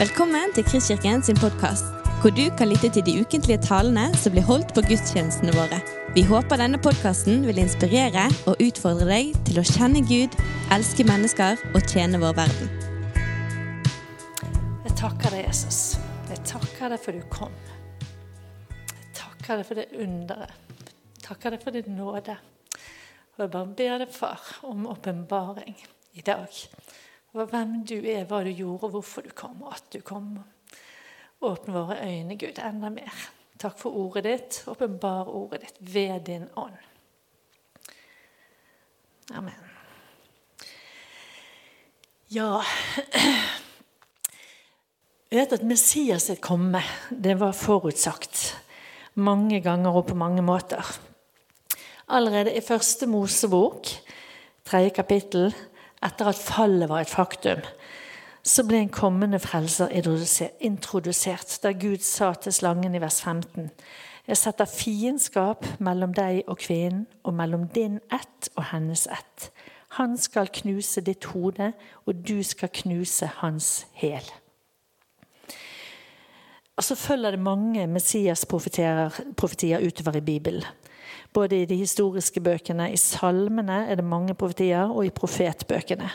Velkommen til Kristkirken sin podkast, hvor du kan lytte til de ukentlige talene som blir holdt på gudstjenestene våre. Vi håper denne podkasten vil inspirere og utfordre deg til å kjenne Gud, elske mennesker og tjene vår verden. Jeg takker deg, Jesus. Jeg takker deg for du kom. Jeg takker deg for det underet. Jeg takker deg for din nåde. Og jeg bare ber deg, far, om åpenbaring i dag. Over hvem du er, hva du gjorde, og hvorfor du kom, og at du kom. Åpne våre øyne, Gud, enda mer. Takk for ordet ditt. Åpenbar ordet ditt ved din ånd. Amen. Ja Jeg vet at Messias sitt komme det var forutsagt mange ganger og på mange måter. Allerede i første Mosebok, tredje kapittel, etter at fallet var et faktum, så ble en kommende frelser introdusert, da Gud sa til slangen i vers 15.: Jeg setter fiendskap mellom deg og kvinnen, og mellom din ett og hennes ett. Han skal knuse ditt hode, og du skal knuse hans hæl. Og så følger det mange Messias-profetier utover i Bibelen. Både i de historiske bøkene, i salmene er det mange profetier, og i profetbøkene.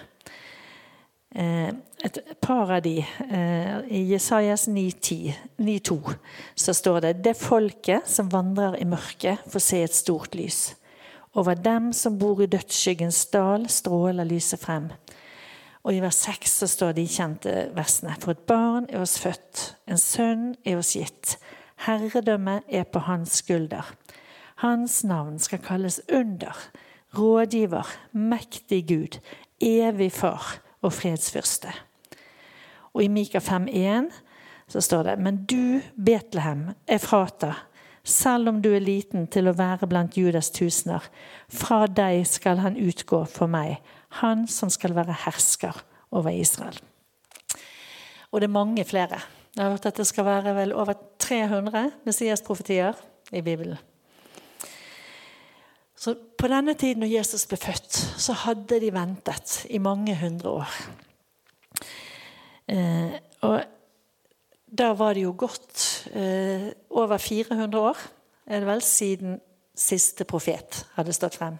Eh, et par av de, eh, I Jesajas 9,2 så står det Det folket som vandrer i mørket, får se et stort lys. Over dem som bor i dødsskyggens dal, stråler lyset frem. Og i vers 6 så står de kjente versene. For et barn er oss født, en sønn er oss gitt. Herredømmet er på hans skulder. Hans navn skal kalles under, rådgiver, mektig Gud, evig far og fredsfyrste. Og i Mika 5,1 så står det Men du, Betlehem, er frata, selv om du er liten til å være blant Judas tusener. Fra deg skal han utgå for meg, han som skal være hersker over Israel. Og det er mange flere. Jeg har hørt at det skal være vel over 300 Messias-profetier i Bibelen. Så På denne tiden når Jesus ble født, så hadde de ventet i mange hundre år. Eh, og da var det jo gått eh, over 400 år, er det vel, siden siste profet hadde stått frem.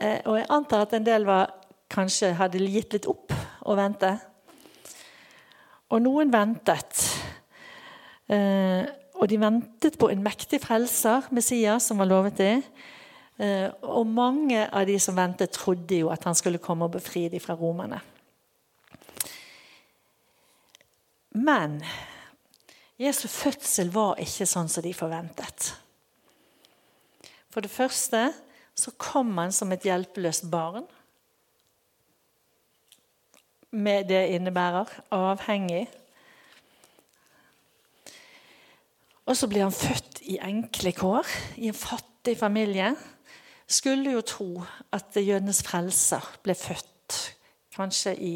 Eh, og jeg antar at en del var, kanskje hadde gitt litt opp og vente. Og noen ventet. Eh, og de ventet på en mektig frelser, Messias, som var lovet det. Eh, og mange av de som ventet, trodde jo at han skulle komme og befri dem fra romerne. Men Jesu fødsel var ikke sånn som de forventet. For det første så kom han som et hjelpeløst barn. Med det innebærer avhengig Og så blir han født i enkle kår, i en fattig familie. Skulle jo tro at jødenes frelser ble født kanskje i,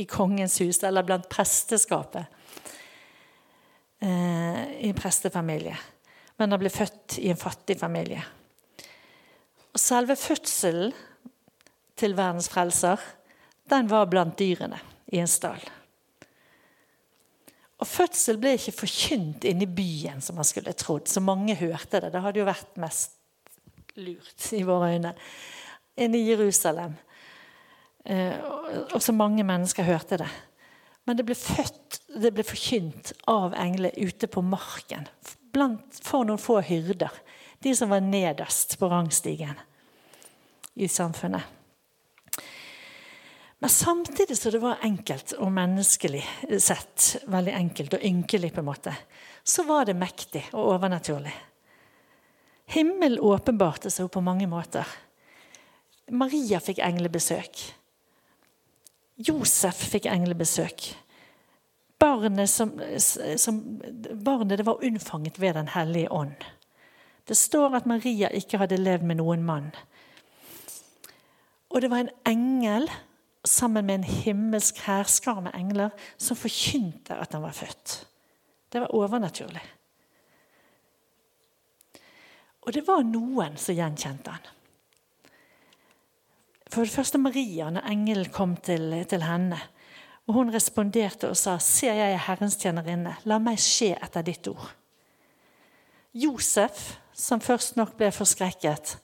i kongens hus, eller blant presteskapet. Eh, I en prestefamilie. Men han ble født i en fattig familie. Og selve fødselen til verdens frelser, den var blant dyrene i en stall. Og fødsel ble ikke forkynt inne i byen, som man skulle trodd. Så mange hørte det. Det hadde jo vært mest lurt i våre øyne. Inne i Jerusalem. Eh, og så mange mennesker hørte det. Men det ble født, det ble forkynt av engler ute på marken. Blant, for noen få hyrder. De som var nederst på rangstigen i samfunnet. Men samtidig som det var enkelt og menneskelig sett, veldig enkelt og ynkelig, på en måte, så var det mektig og overnaturlig. Himmelen åpenbarte seg på mange måter. Maria fikk englebesøk. Josef fikk englebesøk. Barnet, som, som, barnet det var unnfanget ved Den hellige ånd. Det står at Maria ikke hadde levd med noen mann. Og det var en engel sammen med en himmelsk hærskare med engler som forkynte at han var født. Det var overnaturlig. Og det var noen som gjenkjente han. For det første Maria, når engelen kom til, til henne. Og hun responderte og sa, Se, jeg er Herrens tjenerinne, la meg skje etter ditt ord. Josef, som først nok ble forskrekket,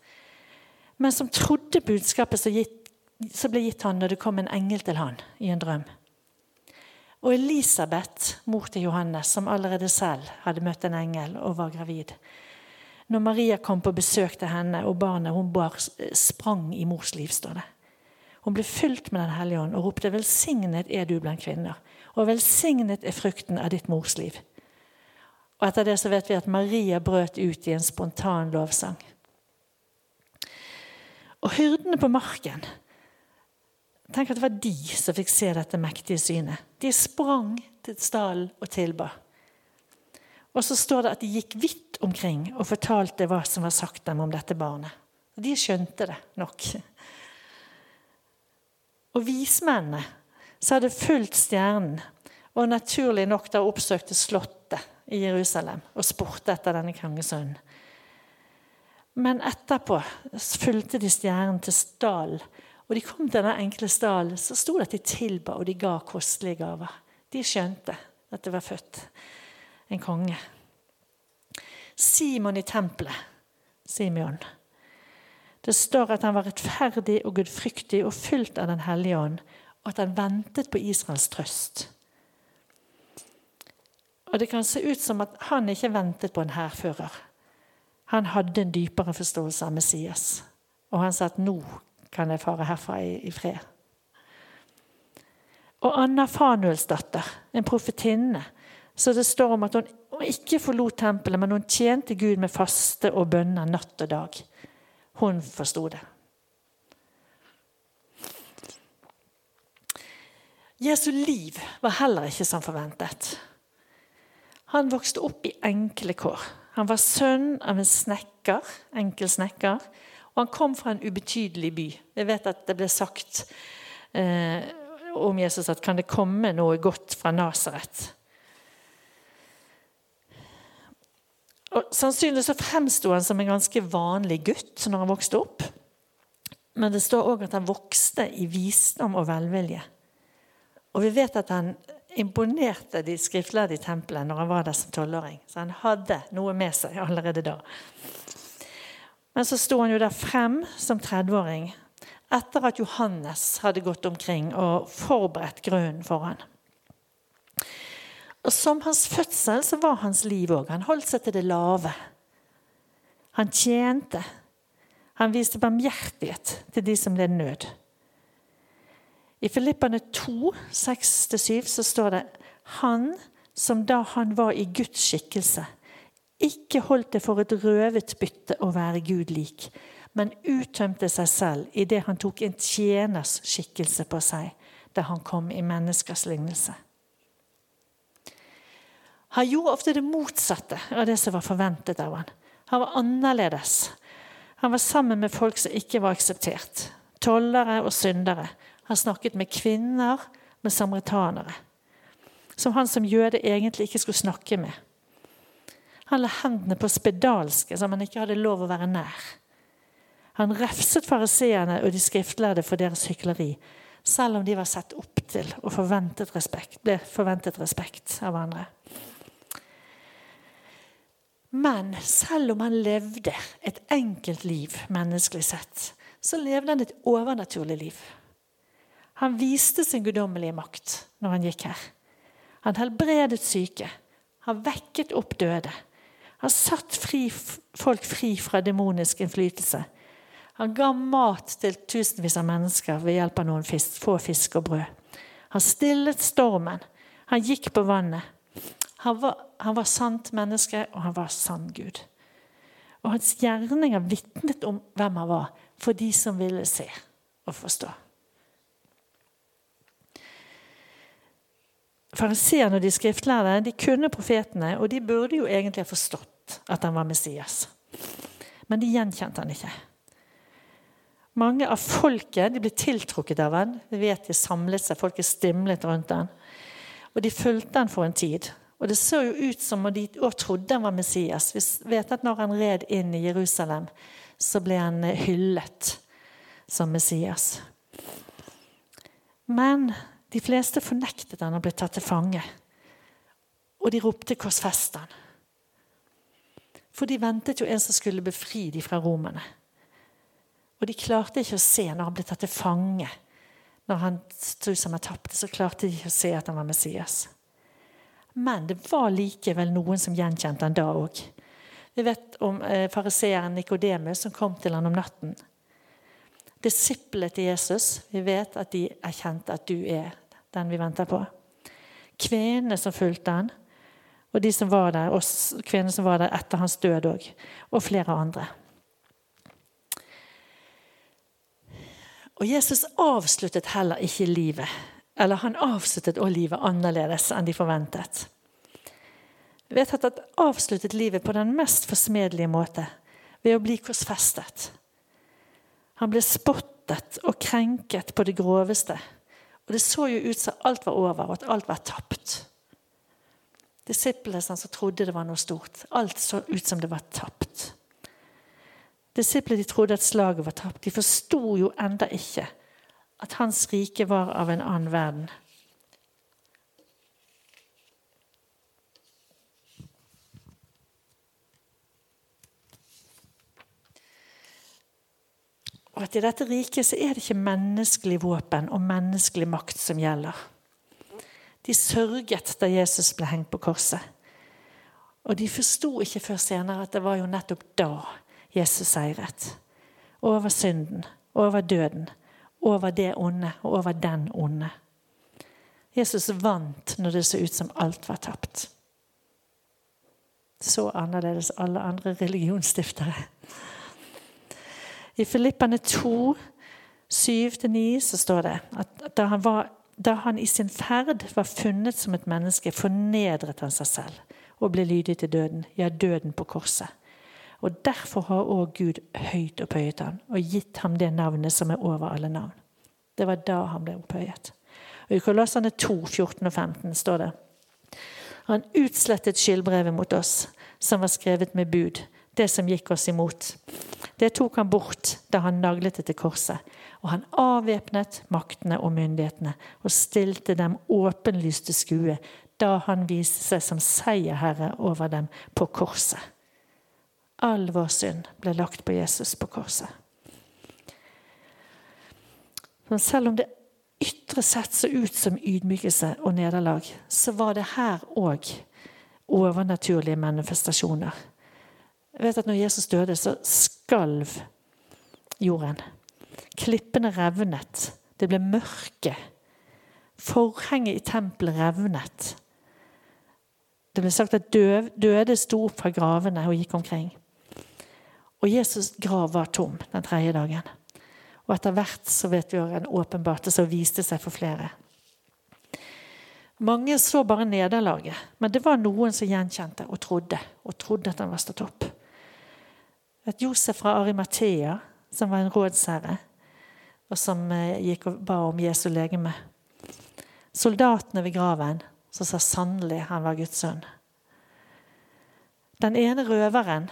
men som trodde budskapet som, gitt, som ble gitt han når det kom en engel til han i en drøm. Og Elisabeth, mor til Johannes, som allerede selv hadde møtt en engel og var gravid. Når Maria kom på besøk til henne, og barnet hun bar, sprang i mors liv, står det. Hun ble fylt med Den hellige ånd og ropte 'Velsignet er du blant kvinner', og 'velsignet er frukten av ditt mors liv'. Og Etter det så vet vi at Maria brøt ut i en spontan lovsang. Og hyrdene på marken Tenk at det var de som fikk se dette mektige synet. De sprang til stallen og tilba. Og så står det at de gikk vidt omkring og fortalte hva som var sagt dem om dette barnet. Og de skjønte det nok. Og vismennene som hadde fulgt stjernen, og naturlig nok da oppsøkte Slottet i Jerusalem og spurte etter denne kongesønnen. Men etterpå fulgte de stjernen til stallen og de kom til denne enkle stallen, så sto det at de tilba og de ga kostelige gaver. De skjønte at det var født en konge. Simon i tempelet, Simeon. Det står at han var rettferdig og gudfryktig og fylt av Den hellige ånd, og at han ventet på Israels trøst. Og Det kan se ut som at han ikke ventet på en hærfører. Han hadde en dypere forståelse av Messias. Og han sa at nå kan jeg fare herfra i, i fred. Og Anna Fanuels datter, en profetinne, så det står om at hun, ikke forlot tempelet, men hun tjente Gud med faste og bønner natt og dag. Hun forsto det. Jesu liv var heller ikke som forventet. Han vokste opp i enkle kår. Han var sønn av en snekker, enkel snekker, og han kom fra en ubetydelig by. Jeg vet at det ble sagt eh, om Jesus at kan det komme noe godt fra Nasaret? Sannsynligvis så fremsto han som en ganske vanlig gutt når han vokste opp. Men det står òg at han vokste i visdom og velvilje. Og vi vet at han imponerte de skriftlærde i tempelet når han var der som tolvåring. Så han hadde noe med seg allerede da. Men så sto han jo der frem som 30-åring etter at Johannes hadde gått omkring og forberedt grunnen for han. Og Som hans fødsel så var hans liv òg. Han holdt seg til det lave. Han tjente. Han viste barmhjertighet til de som led nød. I Filippane 2, 6-7 så står det Han som da han var i Guds skikkelse, ikke holdt det for et røvet bytte å være Gud lik, men uttømte seg selv idet han tok en tjeners skikkelse på seg da han kom i menneskers lignelse. Han gjorde ofte det motsatte av det som var forventet av han. Han var annerledes. Han var sammen med folk som ikke var akseptert. Tollere og syndere. Han snakket med kvinner, med samaritanere. Som han som jøde egentlig ikke skulle snakke med. Han la hendene på spedalske, som han ikke hadde lov å være nær. Han refset fariseerne og de skriftlærde for deres hykleri, selv om de var sett opp til og forventet respekt, ble forventet respekt av andre. Men selv om han levde et enkelt liv menneskelig sett, så levde han et overnaturlig liv. Han viste sin guddommelige makt når han gikk her. Han helbredet syke. Han vekket opp døde. Han satt fri, folk fri fra demonisk innflytelse. Han ga mat til tusenvis av mennesker ved hjelp av noen fisk, få fisk og brød. Han stillet stormen. Han gikk på vannet. Han var, han var sant menneske, og han var sann Gud. Og hans gjerninger vitnet om hvem han var, for de som ville se og forstå. Fariseerne og de skriftlærde de kunne profetene, og de burde jo egentlig ha forstått at han var Messias. Men de gjenkjente han ikke. Mange av folket de ble tiltrukket av han. Vi vet de samlet seg, folket stimlet rundt han. Og de fulgte han for en tid. Og det så jo ut som om de òg trodde han var Messias. Vi vet at når han red inn i Jerusalem, så ble han hyllet som Messias. Men De fleste fornektet han og ble tatt til fange. Og de ropte 'korsfest han'. For de ventet jo en som skulle befri dem fra romerne. Og de klarte ikke å se når han ble tatt til fange. Når han sto som han tapte, så klarte de ikke å se at han var Messias. Men det var likevel noen som gjenkjente han da òg. Vi vet om eh, fariseeren Nikodemus som kom til han om natten. Disiplet til Jesus, vi vet at de erkjente at du er den vi venter på. Kvinnene som fulgte han, og de som var der, oss kvinnene som var der etter hans død òg, og flere andre. Og Jesus avsluttet heller ikke livet. Eller han avsluttet òg livet annerledes enn de forventet. Vet at han avsluttet livet på den mest forsmedelige måte, ved å bli korsfestet. Han ble spottet og krenket på det groveste. Og det så jo ut som alt var over, og at alt var tapt. Disiplene som trodde det var noe stort. Alt så ut som det var tapt. Disiplene trodde at slaget var tapt. De forsto jo enda ikke at hans rike var av en annen verden. Og at i dette riket så er det ikke menneskelig våpen og menneskelig makt som gjelder. De sørget da Jesus ble hengt på korset. Og de forsto ikke før senere at det var jo nettopp da Jesus seiret. Over synden, over døden, over det onde og over den onde. Jesus vant når det så ut som alt var tapt. Så annerledes alle andre religionsstiftere. I Filippane 2, 7-9 så står det at da han, var, da han i sin ferd var funnet som et menneske, fornedret han seg selv og ble lydig til døden, ja, døden på korset. Og Derfor har òg Gud høyt opphøyet ham og gitt ham det navnet som er over alle navn. Det var da han ble opphøyet. Og I Kolossene 2, 14 og 15 står det Han utslettet skyldbrevet mot oss, som var skrevet med bud, det som gikk oss imot. Det tok han bort da han naglet det til korset. Og han avvæpnet maktene og myndighetene og stilte dem åpenlyst til skue da han viste seg som seierherre over dem på korset. All vår synd ble lagt på Jesus på korset. Men selv om det ytre sett så ut som ydmykelse og nederlag, så var det her òg overnaturlige manifestasjoner. Jeg vet at når Jesus døde, så skalv jorden. Klippene revnet. Det ble mørke. Forhenget i tempelet revnet. Det ble sagt at døde sto opp fra gravene og gikk omkring. Og Jesus' grav var tom den tredje dagen. Og etter hvert så vet vi en åpenbarte som viste seg for flere. Mange så bare nederlaget, men det var noen som gjenkjente og trodde. Og trodde at han var stått opp. Et Josef fra Arimathea, som var en rådsherre, og som eh, gikk og ba om Jesu legeme. Soldatene ved graven, som sa sannelig han var Guds sønn. Den ene røveren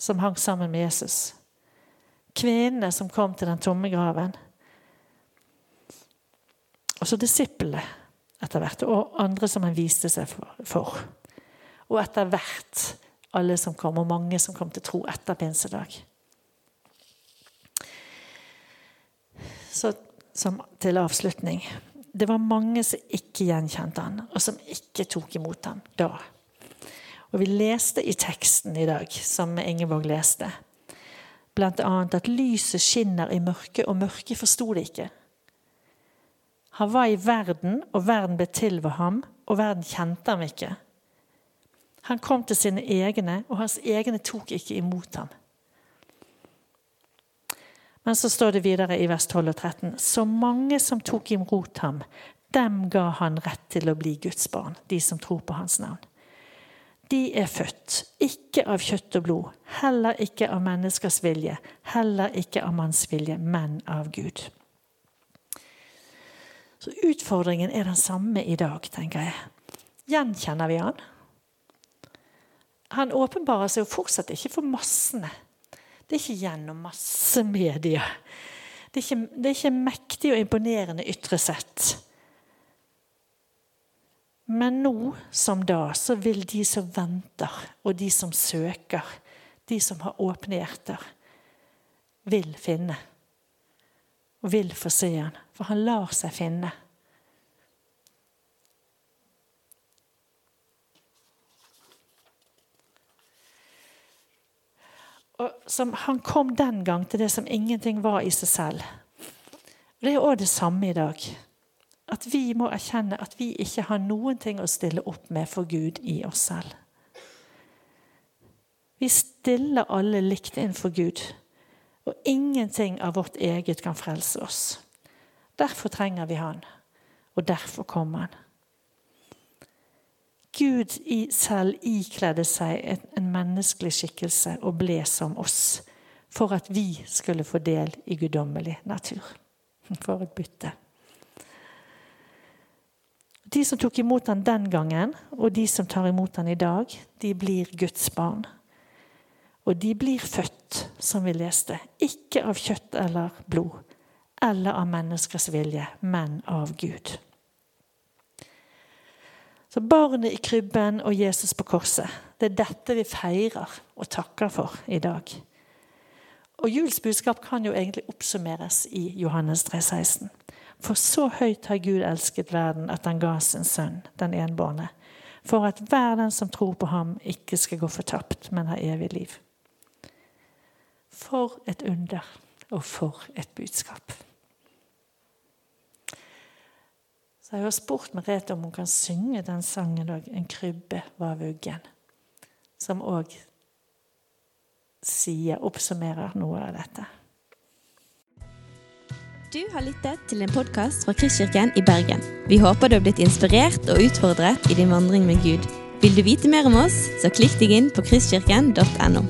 som hang sammen med Jesus. Kvinnene som kom til den tomme graven. Og så disiplene etter hvert, og andre som han viste seg for. Og etter hvert alle som kom, og mange som kom til tro etter pinsedag. Så som, til avslutning Det var mange som ikke gjenkjente han, og som ikke tok imot han da. Og vi leste i teksten i dag, som Ingeborg leste, annet at lyset skinner i mørket, og mørket forsto det ikke. Han var i verden, og verden ble til ved ham, og verden kjente ham ikke. Han kom til sine egne, og hans egne tok ikke imot ham. Men så står det videre i vers 12 og 13.: Så mange som tok imot ham, dem ga han rett til å bli Guds barn, de som tror på hans navn de er født, ikke av kjøtt og blod, heller ikke av menneskers vilje, heller ikke av manns vilje, men av Gud. Så utfordringen er den samme i dag, tenker jeg. Gjenkjenner vi han? Han åpenbarer seg jo fortsatt ikke for massene. Det er ikke gjennom massemedia. Det det er ikke mektig og imponerende ytre sett. Men nå som da, så vil de som venter, og de som søker, de som har åpne hjerter, vil finne. Og vil få se han, for han lar seg finne. Som han kom den gang til det som ingenting var i seg selv. Det er òg det samme i dag. At vi må erkjenne at vi ikke har noen ting å stille opp med for Gud i oss selv. Vi stiller alle likt innenfor Gud, og ingenting av vårt eget kan frelse oss. Derfor trenger vi Han, og derfor kommer Han. Gud i selv ikledde seg en menneskelig skikkelse og ble som oss, for at vi skulle få del i guddommelig natur. For et bytte. De som tok imot han den gangen, og de som tar imot han i dag, de blir Guds barn. Og de blir født, som vi leste, ikke av kjøtt eller blod, eller av menneskers vilje, men av Gud. Så barnet i krybben og Jesus på korset, det er dette vi feirer og takker for i dag. Og Juls budskap kan jo egentlig oppsummeres i Johannes 3,16. For så høyt har Gud elsket verden at han ga sin sønn, den enbårne, for at hver den som tror på ham, ikke skal gå fortapt, men ha evig liv. For et under, og for et budskap. Så jeg har spurt Merete om hun kan synge den sangen òg, 'En krybbe var vuggen', som òg sier, oppsummerer noe av dette. Du har lyttet til en podkast fra Kristkirken i Bergen. Vi håper du har blitt inspirert og utfordret i din vandring med Gud. Vil du vite mer om oss, så klikk deg inn på kristkirken.no.